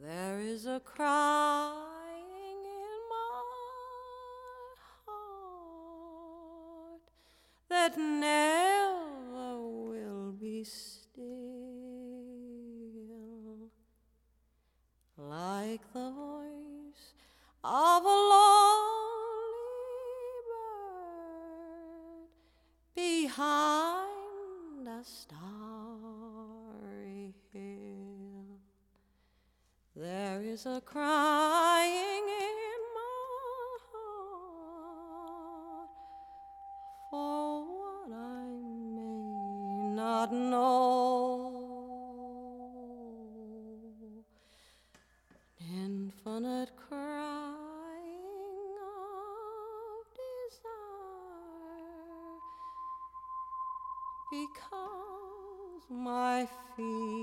There is a crying in my heart that never will be still, There is a crying in my heart for what I may not know. Infinite crying of desire because my feet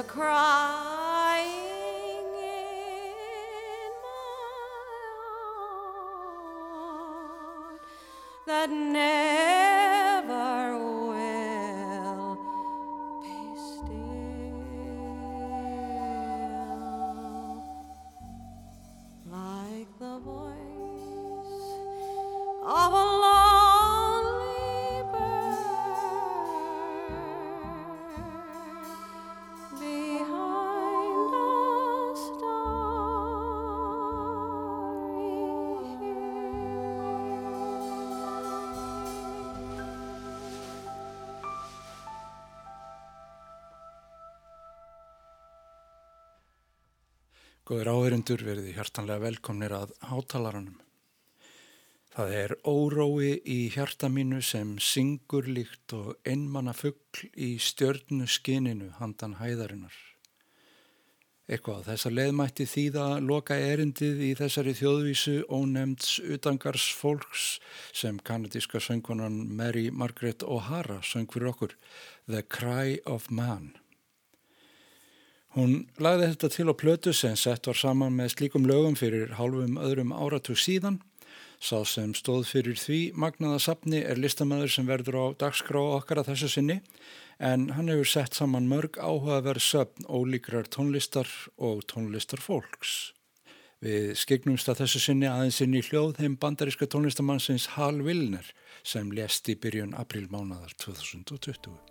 across. Góður áherindur verði hjartanlega velkomnir að hátalaranum. Það er órói í hjarta mínu sem syngur líkt og einmanna fuggl í stjörnu skininu handan hæðarinnar. Eitthvað á þessa leðmætti þýða loka erindið í þessari þjóðvísu ónemnds utangars fólks sem kanadíska söngkonan Mary Margaret O'Hara söng fyrir okkur The Cry of Man. Hún lagði þetta til á plötu sem sett var saman með slíkum lögum fyrir hálfum öðrum áratug síðan. Sá sem stóð fyrir því magnaða sapni er listamæður sem verður á dagskrá okkar að þessu sinni en hann hefur sett saman mörg áhugaverð söpn ólíkrar tónlistar og tónlistar fólks. Við skegnumst að þessu sinni aðeins inn í hljóð heim bandaríska tónlistamannsins Hal Wilner sem lést í byrjun aprílmánaðar 2020.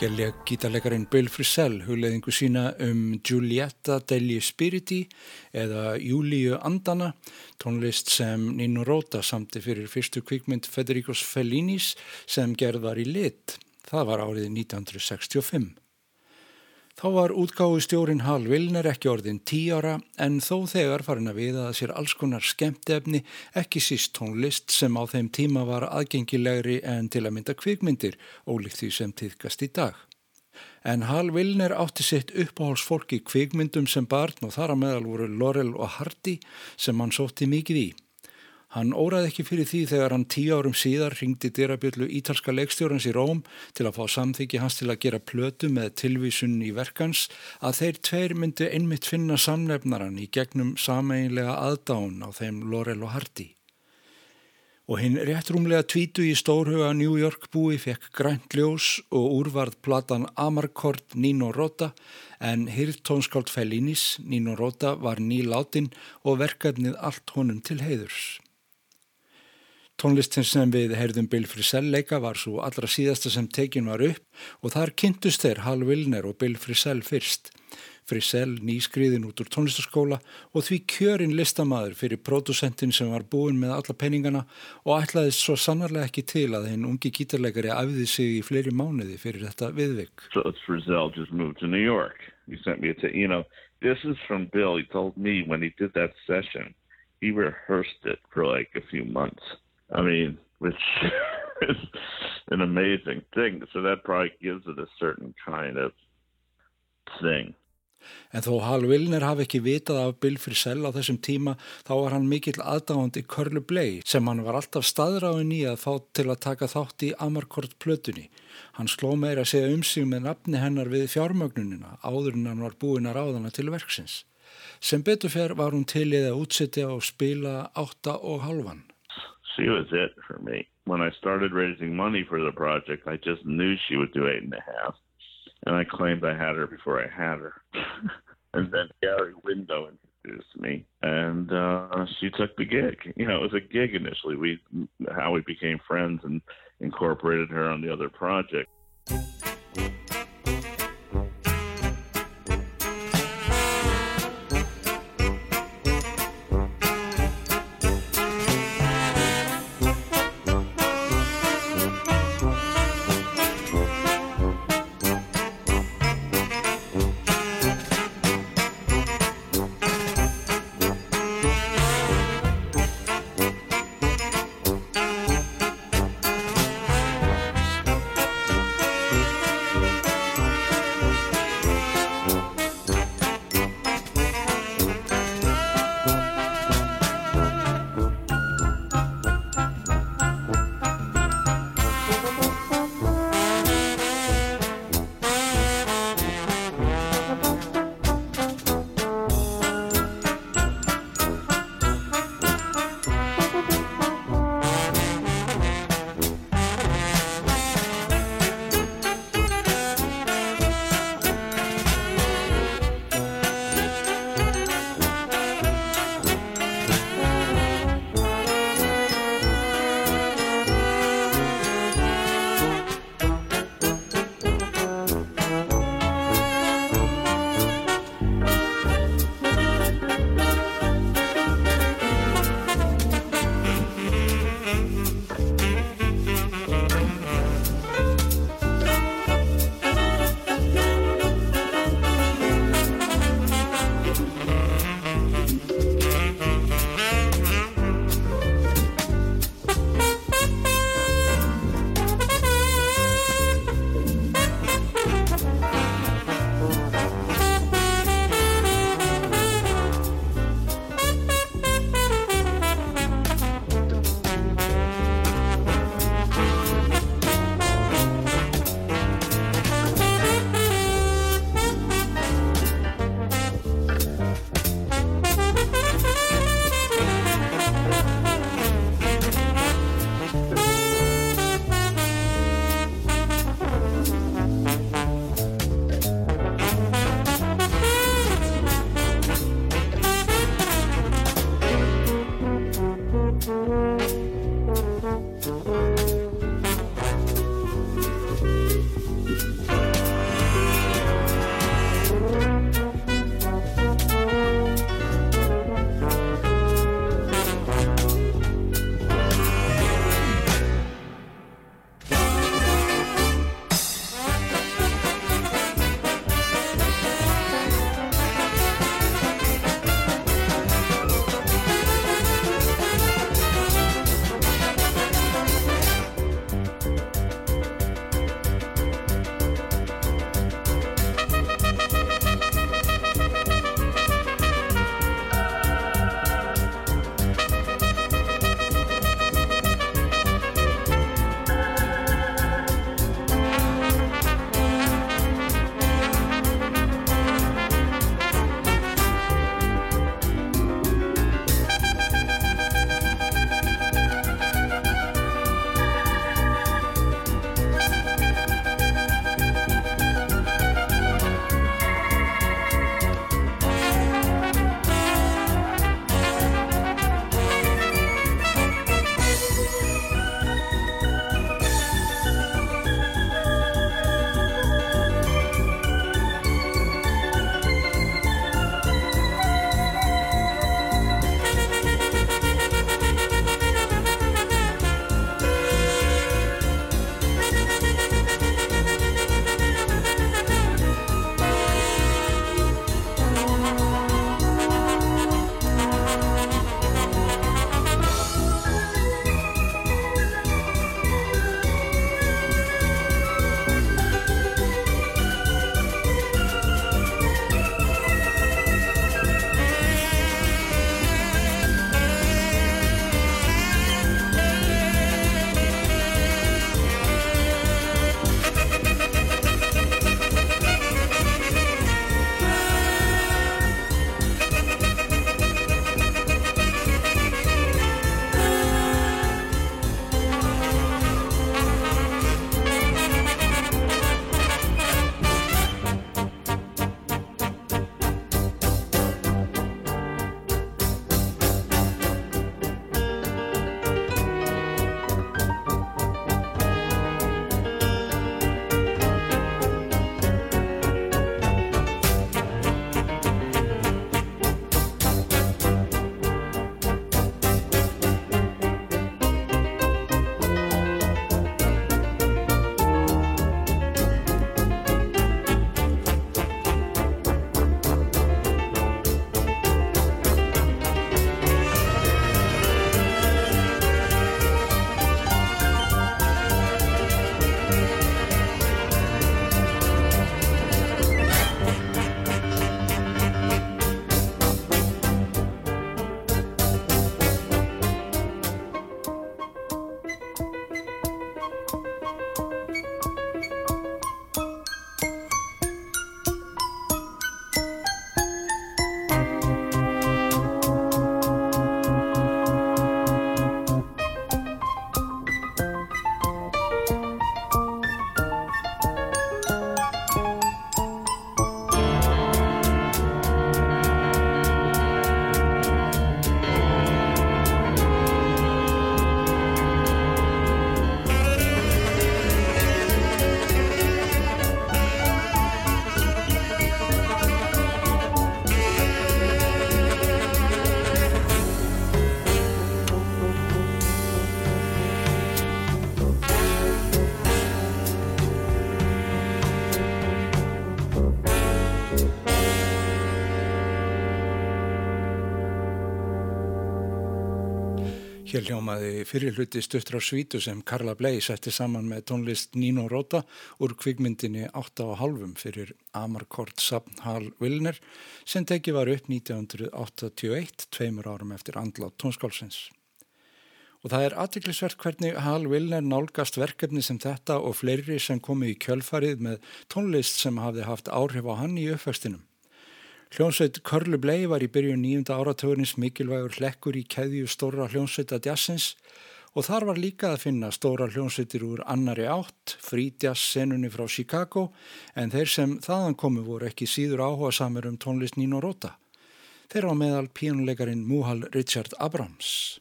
Hér leik gítarleikarin Bill Frisell hugleðingu sína um Giulietta degli Spiriti eða Júliu Andana, tónlist sem Nino Rota samti fyrir fyrstu kvikmynd Federicos Fellinis sem gerð var í lit. Það var árið 1965. Þá var útgáðu stjórin Hal Vilner ekki orðin tí ára en þó þegar farin að viða að sér alls konar skemmtefni, ekki síst tónlist sem á þeim tíma var aðgengilegri en til að mynda kvikmyndir, ólíkt því sem týðkast í dag. En Hal Vilner átti sitt uppáhalsfólk í kvikmyndum sem barn og þar að meðal voru Laurel og Hardy sem hann sótti mikið í. Hann óraði ekki fyrir því þegar hann tíu árum síðar ringdi dyrabjöllu ítalska leikstjórans í Róm til að fá samþyggi hans til að gera plötu með tilvísun í verkans að þeir tveir myndi einmitt finna samlefnaran í gegnum sameinlega aðdán á þeim Laurel og Hardy. Og hinn réttrúmlega tvítu í stórhuga New York búi fekk grænt ljós og úrvarð platan Amarkord Nino Rota en hýrtónskáld Fellinis Nino Rota var nýláttinn og verkefnið allt honum til heiðurs. Tónlistin sem við heyrðum Bill Frisell leika var svo allra síðasta sem tekin var upp og þar kynntust þeir Hal Wilner og Bill Frisell fyrst. Frisell nýskriðin út úr tónlistaskóla og því kjörin listamæður fyrir pródusentin sem var búin með alla peningana og ætlaðist svo sannarlega ekki til að hinn ungi gítarleikari afði sig í fleiri mánuði fyrir þetta viðvik. So Frisell just moved to New York. He sent me a, you know, this is from Bill. He told me when he did that session, he rehearsed it for like a few months. I mean, which is an amazing thing. So that probably gives it a certain kind of thing. En þó Hal Wilner hafi ekki vitað af Bill Frisell á þessum tíma þá var hann mikill aðdáðandi Curly Bley sem hann var alltaf staðráin í að fá til að taka þátt í Amarkord plötunni. Hann sló meira að segja um sig með nafni hennar við fjármögnunina áður en hann var búin að ráðana til verksins. Sem beturfer var hún til í að útsetja og spila átta og halvan. She was it for me. When I started raising money for the project, I just knew she would do eight and a half. And I claimed I had her before I had her. and then Gary Window introduced me and uh, she took the gig. You know, it was a gig initially. We how we became friends and incorporated her on the other project. Hér hljómaði fyrirluti stuttra svítu sem Karla Blei setti saman með tónlist Nino Rota úr kvikmyndinni 8.5 fyrir Amarkort Sapn Hall Wilner sem teki var upp 1981, tveimur árum eftir andlátt tónskálsins. Og það er aðtiklisvert hvernig Hall Wilner nálgast verkefni sem þetta og fleiri sem komi í kjölfarið með tónlist sem hafði haft áhrif á hann í uppvextinum. Hljónsveit Körlu Blei var í byrjun nýjunda áratugurins mikilvægur hlekkur í keðju stóra hljónsveita jazzins og þar var líka að finna stóra hljónsveitir úr annari átt, frítjass senunni frá Chicago en þeir sem þaðan komu voru ekki síður áhuga samir um tónlist Nino Rota. Þeir á meðal pínuleikarin Muhal Richard Abrams.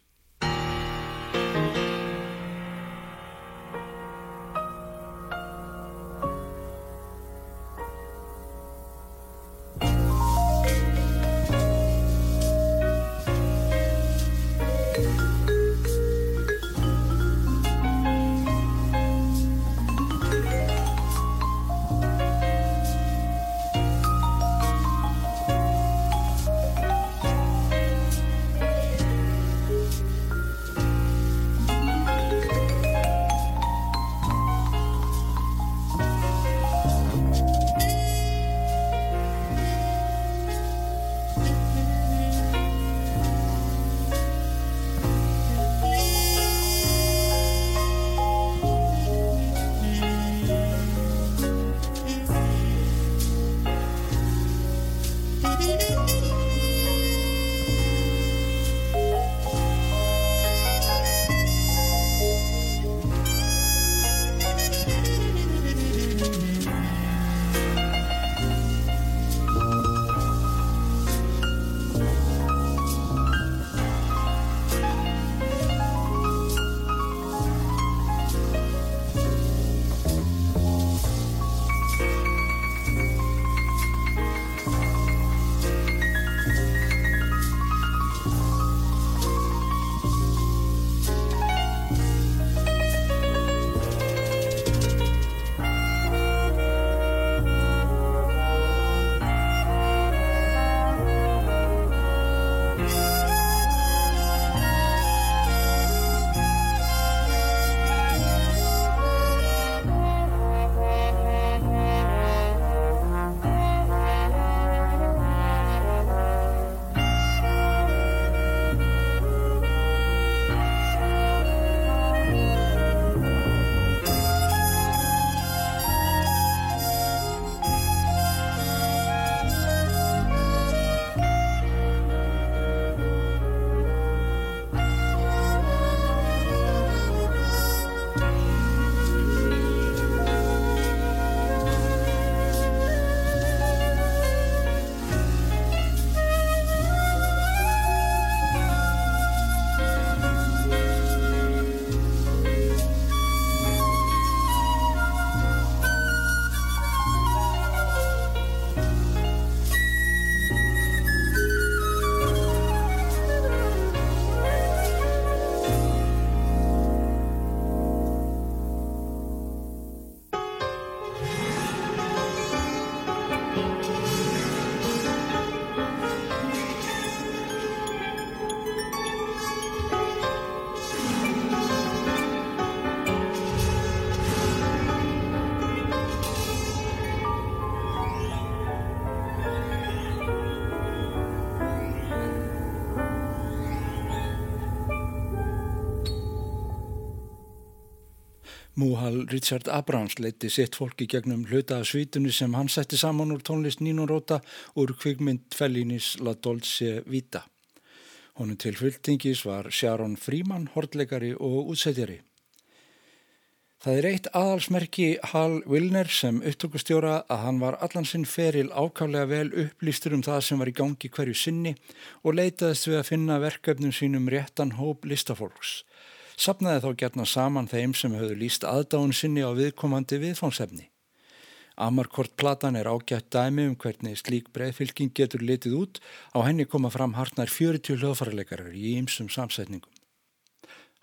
Múhal Richard Abrams leiti sitt fólki gegnum hluta af svítunni sem hann setti saman úr tónlist Nino Rota úr kvikmynd Fellinis La Dolce Vita. Honum til fulltingis var Sharon Freeman, hortleikari og útsettjari. Það er eitt aðalsmerki Hal Wilner sem upptökustjóra að hann var allan sinn feril ákavlega vel upplýstur um það sem var í gangi hverju sinni og leitaðist við að finna verkefnum sínum réttan hóp listafólks sapnaði þá gerna saman þeim sem höfðu líst aðdáun sinni á viðkomandi viðfónsefni. Amarkort platan er ágætt dæmi um hvernig slík breyðfylking getur litið út, á henni koma fram hartnar 40 hljóðfarleikarar í ýmsum samsetningum.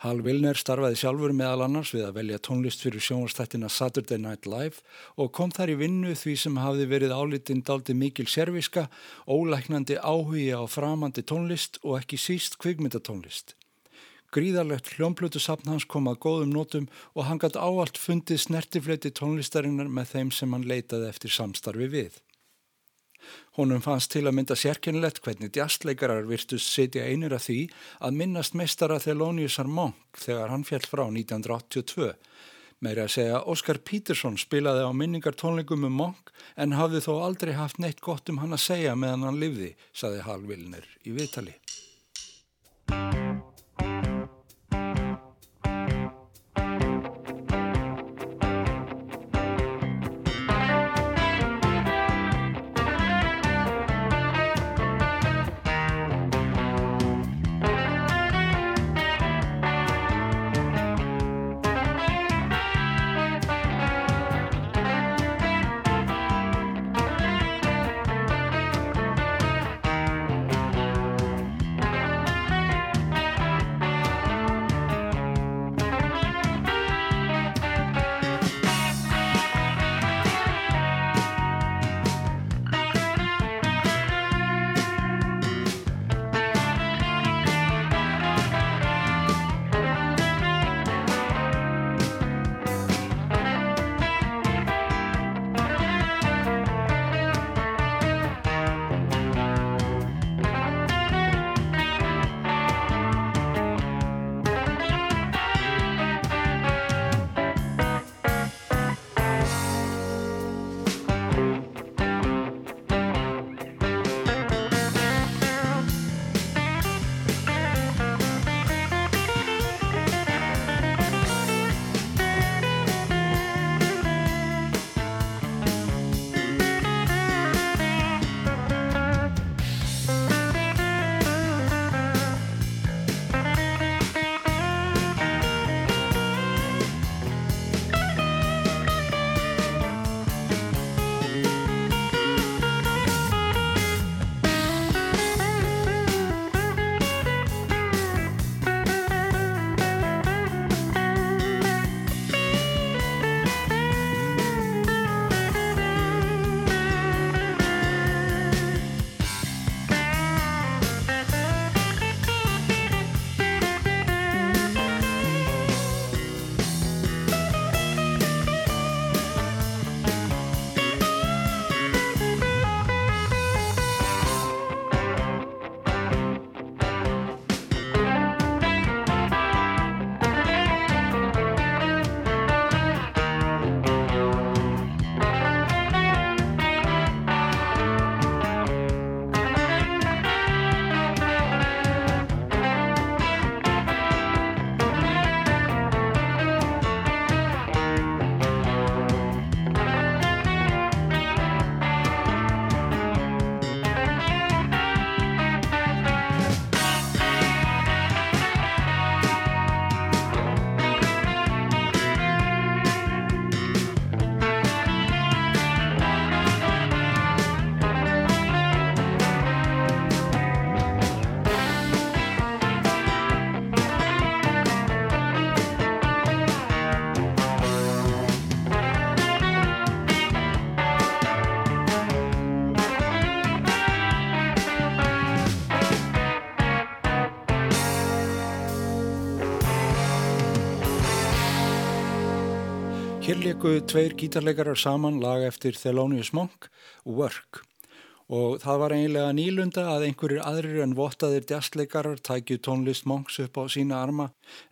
Hal Wilner starfaði sjálfur meðal annars við að velja tónlist fyrir sjónastættina Saturday Night Live og kom þar í vinnu því sem hafði verið álitinn daldi mikil serviska, ólæknandi áhugi á framandi tónlist og ekki síst kvikmyndatónlist. Gríðarlegt hljómblutu sapn hans kom að góðum nótum og hann gætt áallt fundið snertifleiti tónlistarinnar með þeim sem hann leitaði eftir samstarfi við. Honum fannst til að mynda sérkennilegt hvernig djastleikarar virtust setja einir að því að minnast meistara Theloniusar Monk þegar hann fjall frá 1982. Meiri að segja Óskar Pítursson spilaði á minningar tónleikum um Monk en hafði þó aldrei haft neitt gott um hann að segja meðan hann livði, saði Hal Vilner í viðtali. Hér leiku tveir gítarleikarar saman lag eftir Thelonious Monk, Work. Og það var eiginlega nýlunda að einhverjir aðrir en vottaðir jazzleikarar tækju tónlist Monks upp á sína arma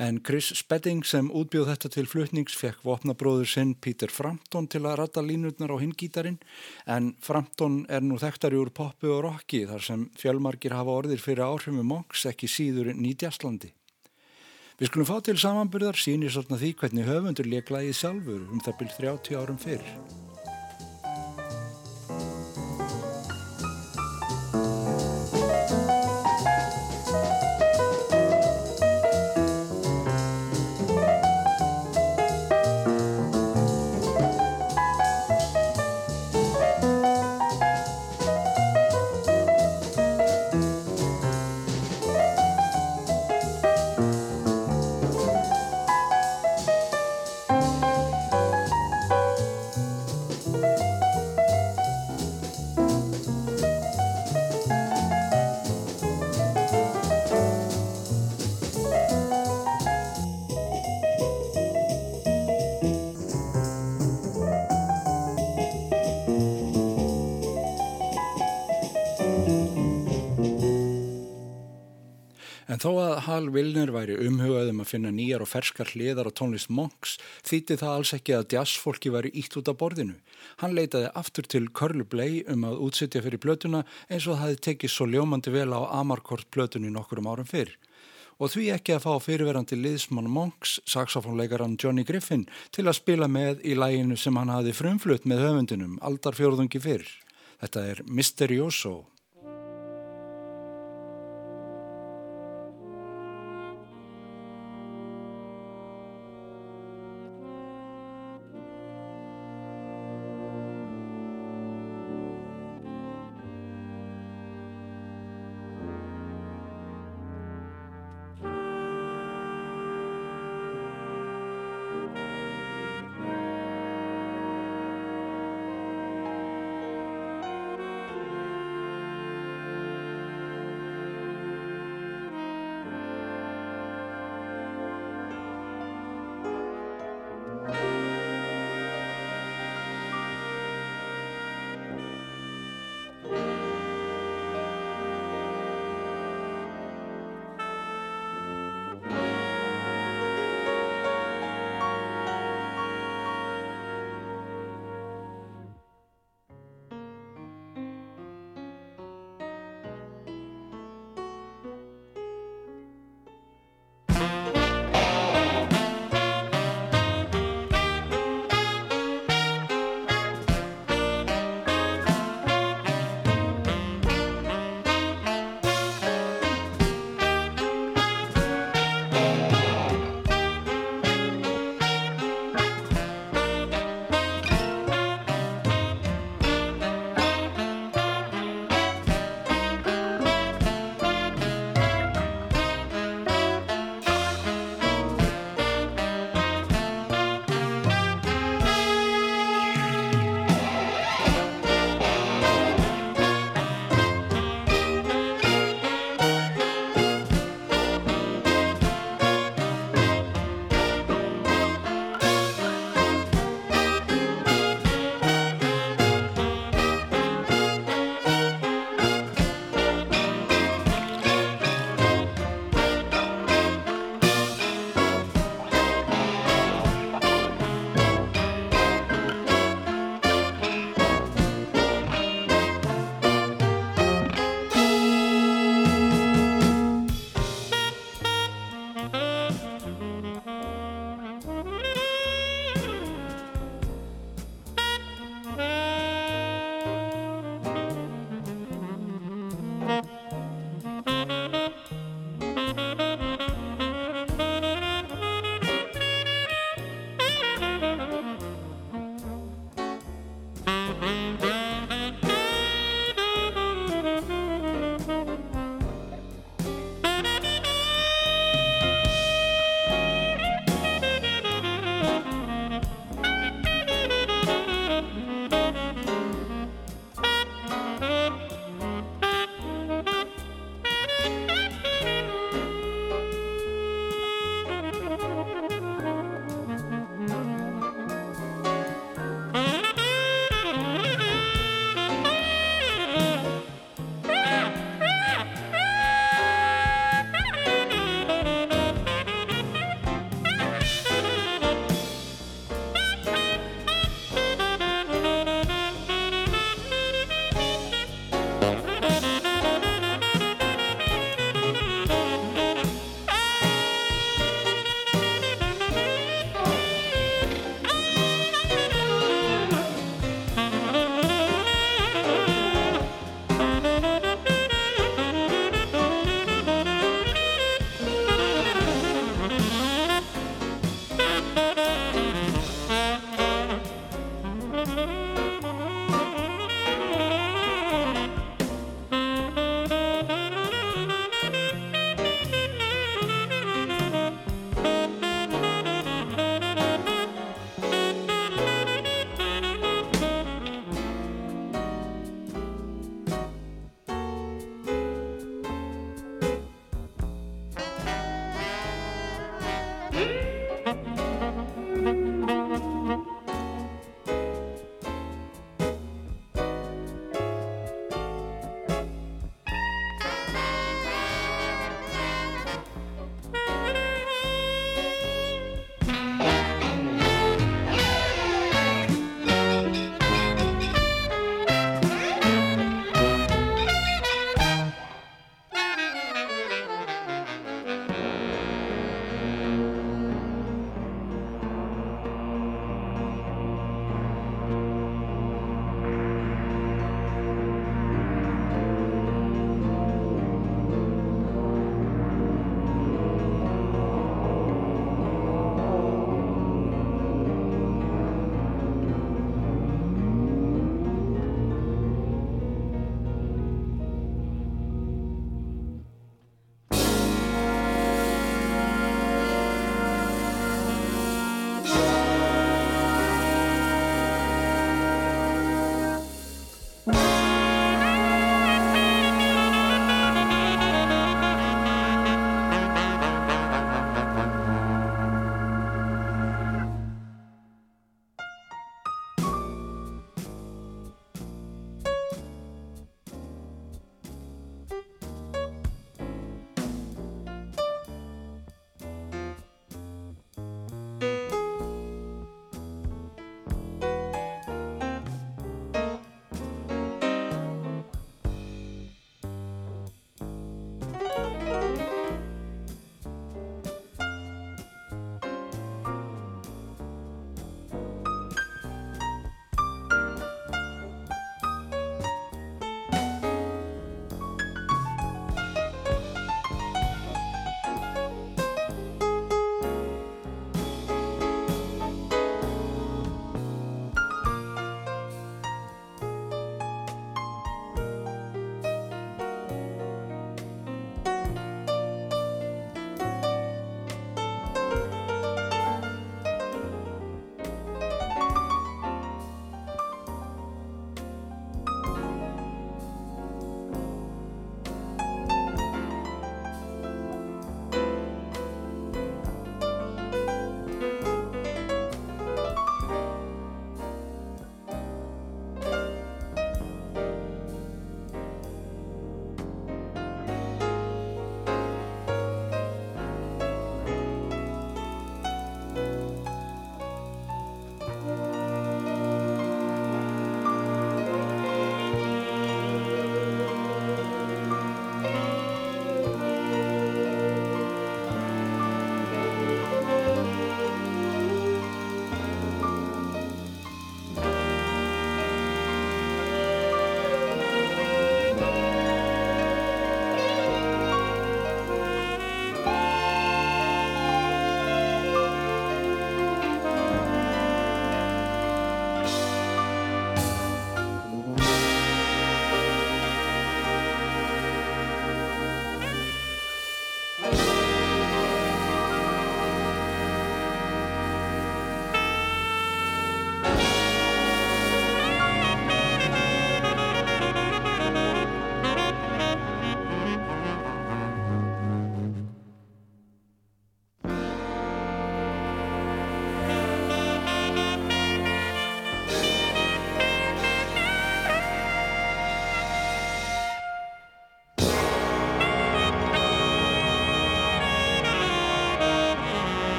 en Chris Spedding sem útbjóð þetta til flutnings fekk vopnabróður sinn Peter Frampton til að ratta línutnar á hinn gítarin en Frampton er nú þekktari úr poppu og rocki þar sem fjölmarkir hafa orðir fyrir áhrifu Monks ekki síður jazzlandi. Við skulum fá til samanbyrðar sínir svona því hvernig höfundur leiklæði sjálfur um það byrj 30 árum fyrr. En þó að Hal Wilner væri umhugaðum að finna nýjar og ferskar hliðar á tónlist Monks þýtti það alls ekki að jazzfólki væri ítt út af borðinu. Hann leitaði aftur til Curly Bley um að útsetja fyrir blötuna eins og það hefði tekið svo ljómandi vel á Amarkort blötunni nokkur um árum fyrr. Og því ekki að fá fyrirverandi liðsmann Monks, saxofónleikaran Johnny Griffin, til að spila með í læginu sem hann hafi frumflutt með höfundinum aldarfjörðungi fyrr. Þetta er Mysterioso.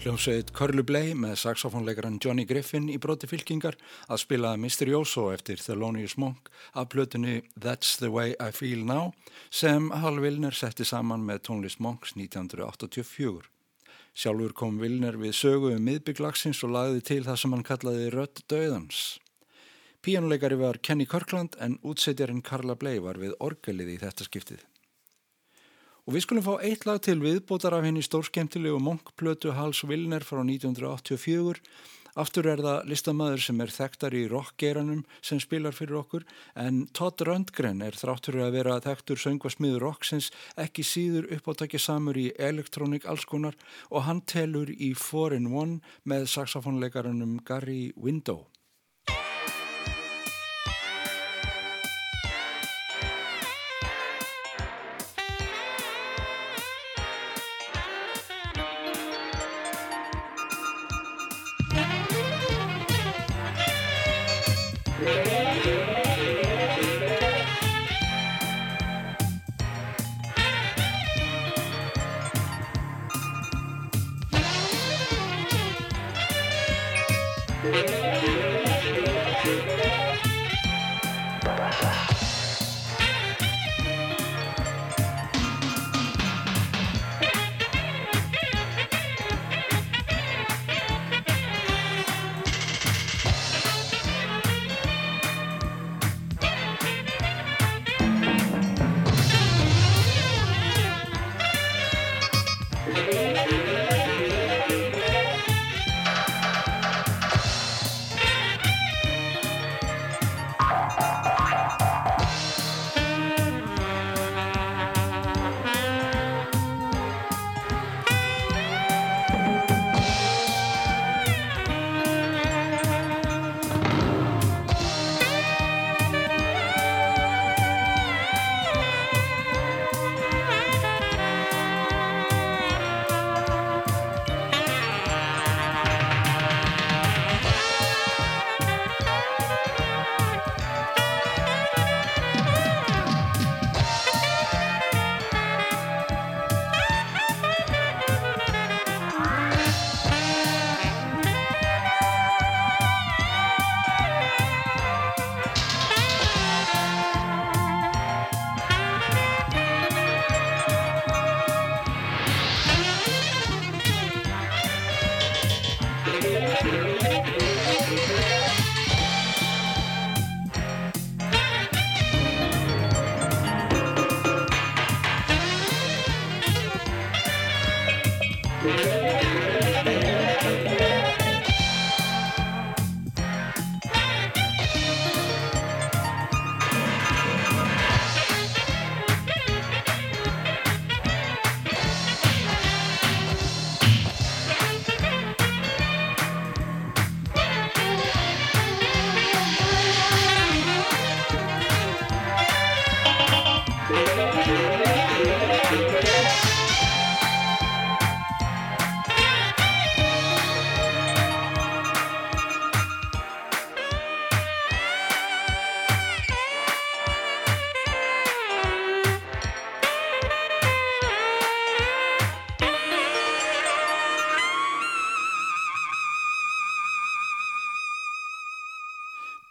Hljómsveit Curly Bley með saxofónleikaran Johnny Griffin í broti fylkingar að spila Mysterioso eftir Thelonious Monk af plötunni That's the way I feel now sem Hal Wilner setti saman með tónlist Monks 1984. Sjálfur kom Wilner við sögu um miðbygglagsins og lagði til það sem hann kallaði Rött Döðans. Píjónuleikari var Kenny Kirkland en útsetjarinn Carla Bley var við orgelið í þetta skiptið. Og við skulum fá eitt lag til viðbótar af henni stórskemtilegu monkplötu Hals Vilner frá 1984. Aftur er það listamæður sem er þekktar í rockgeranum sem spilar fyrir okkur en Todd Rundgren er þráttur að vera þekktur söngvasmiður rocksins ekki síður uppáttakja samur í elektrónik allskonar og hann telur í 4-in-1 með saxofónleikarunum Gary Window.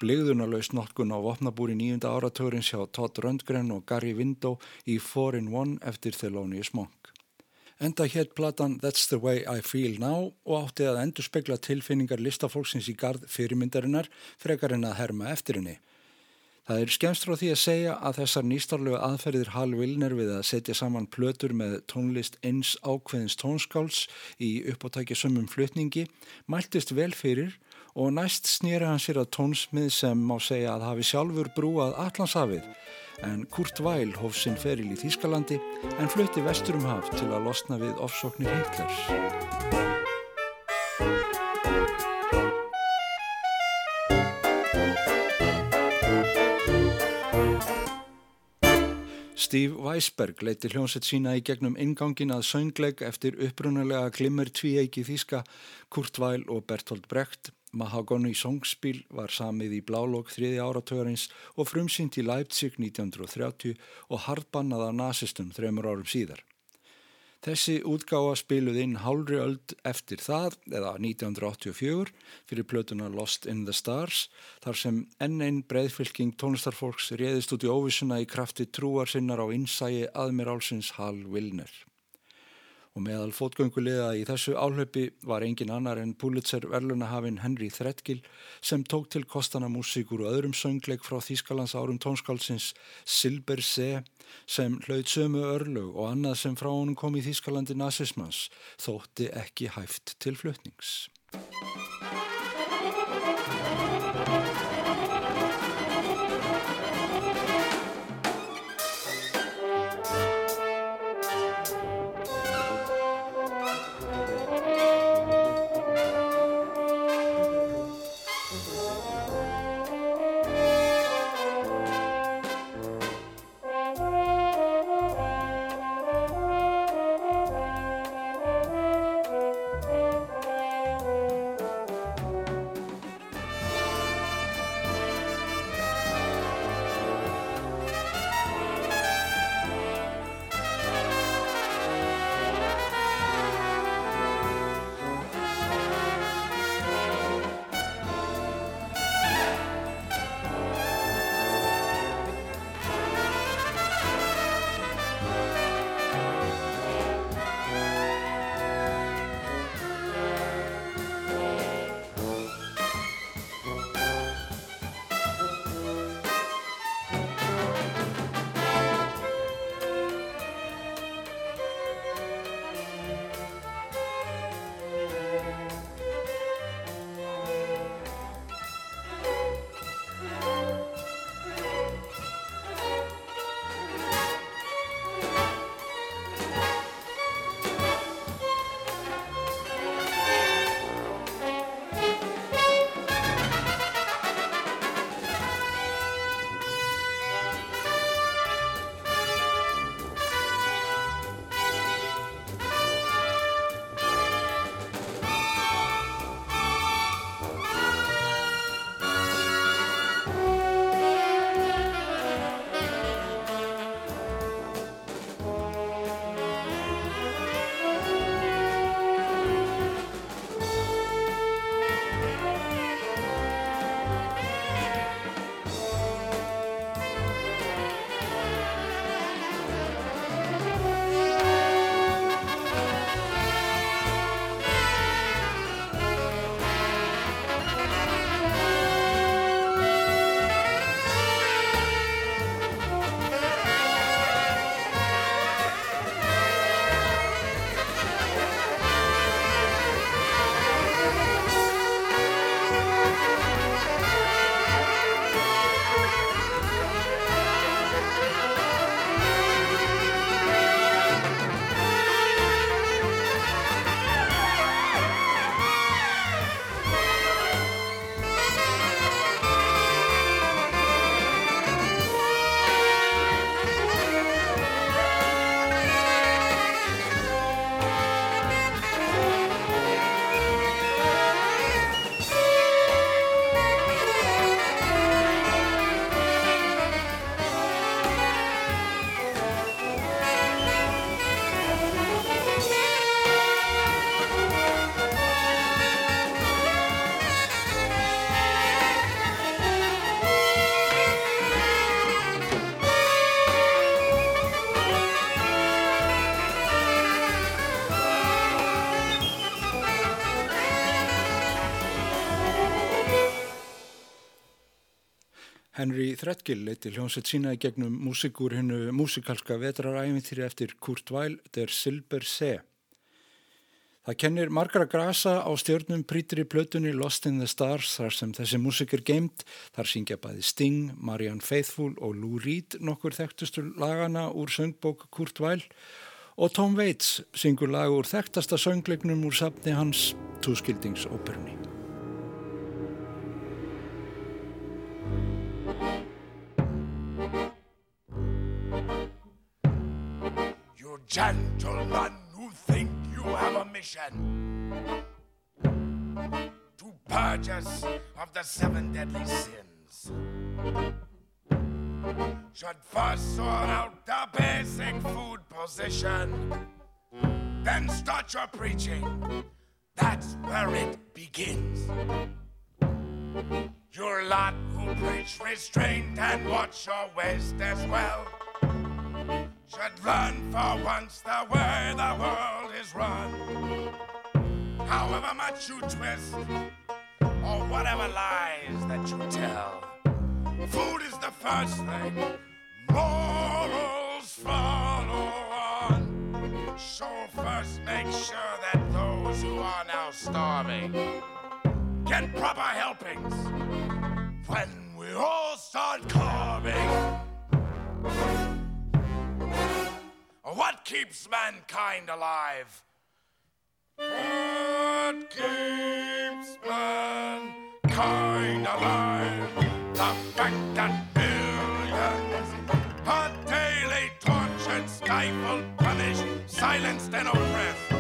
Bligðunarlaus notkun á vopnabúri nýjunda áratörins hjá Todd Rundgren og Gary Window í 4-in-1 eftir Thelonious Monk. Enda hétt platan That's the way I feel now og átti að endur spekla tilfinningar listafólksins í gard fyrirmyndarinnar frekar en að herma eftir henni. Það er skemst frá því að segja að þessar nýstarlegu aðferðir Hal Wilner við að setja saman plötur með tónlist eins ákveðins tónskáls í uppáttækja sömum flutningi mæltist vel fyrir og næst snýri hann sér að tónsmið sem má segja að hafi sjálfur brúað allansafið en Kurt Weil hóf sinn feril í Þýskalandi en flutti vesturum haf til að losna við ofsóknir Hitlers. Steve Weisberg leiti hljómsett sína í gegnum ingangin að söngleik eftir upprunalega glimmer tvíeiki þýska Kurt Weil og Bertolt Brecht Mahagoni Songspil var samið í blálokk þriði áratögarins og frumsýnt í Leipzig 1930 og hardbannaða nazistum þremur árum síðar. Þessi útgáfa spiluð inn hálfri öld eftir það, eða 1984, fyrir plötuna Lost in the Stars, þar sem enn einn breyðfylking tónlistarfólks réðist út í óvissuna í krafti trúar sinnar á innsægi aðmirálsins Hal Wilner og meðal fótgöngulega í þessu áhlaupi var engin annar en Pulitzer verlunahafinn Henry Threadgill sem tók til kostana músíkur og öðrum söngleik frá Þýskalands árum tónskálsins Silber See sem hlaut sömu örlug og annað sem frá honum kom í Þýskalandi nazismans þótti ekki hæft til flutnings. Henry Threadgill leiti hljómsveit sína í gegnum músikur hennu músikalska vetraræfintýri eftir Kurt Weil, Der Silber See. Það kennir margra grasa á stjórnum prítri plötunni Lost in the Stars þar sem þessi músik er geimt. Þar syngja bæði Sting, Marianne Faithfull og Lou Reed nokkur þekktustur lagana úr söngbók Kurt Weil og Tom Waits syngur lag úr þekktasta söngleiknum úr safni hans Túskildingsóperni. Gentlemen who think you have a mission to purge us of the seven deadly sins should first sort out the basic food position then start your preaching. That's where it begins. Your lot who preach restraint and watch your waist as well should learn for once the way the world is run. However much you twist, or whatever lies that you tell, food is the first thing. Morals follow on. So first make sure that those who are now starving get proper helpings when we all start carving. What keeps mankind alive? What keeps mankind alive? The fact that millions are daily tortured, stifled, punished, silenced, and oppressed.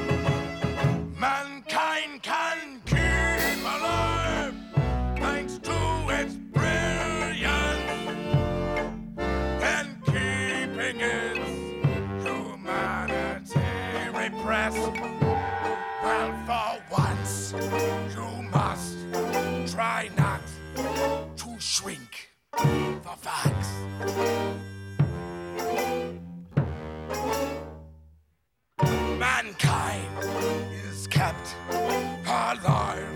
Shrink the facts. Mankind is kept alive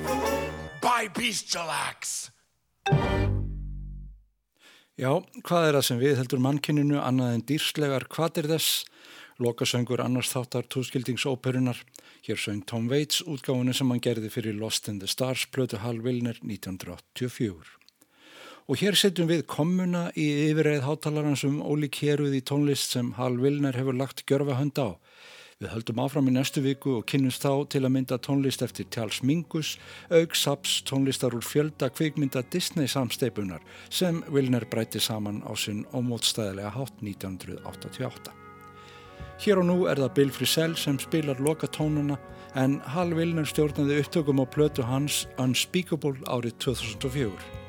by bestial acts. Já, hvað er það sem við heldur mannkinninu annað en dýrslegar kvatir þess? Lokasöngur annars þáttar tóskildingsóperunar. Hér söng Tom Waits útgáfunu sem hann gerði fyrir Lost in the Stars plötu Hal Wilner 1984. Og hér setjum við komuna í yfirreið hátalarans um ólík héruð í tónlist sem Hal Wilner hefur lagt gjörfa hönd á. Við höldum áfram í næstu viku og kynnumst þá til að mynda tónlist eftir Charles Mingus, auk Saps tónlistar úr fjölda kvikmynda Disney samsteipunar sem Wilner bræti saman á sinn ómótstæðilega hátt 1988. Hér og nú er það Bill Frisell sem spilar loka tónuna en Hal Wilner stjórnaði upptökum á plötu hans Unspeakable árið 2004.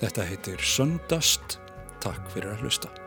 Þetta heitir Sundust. Takk fyrir að hlusta.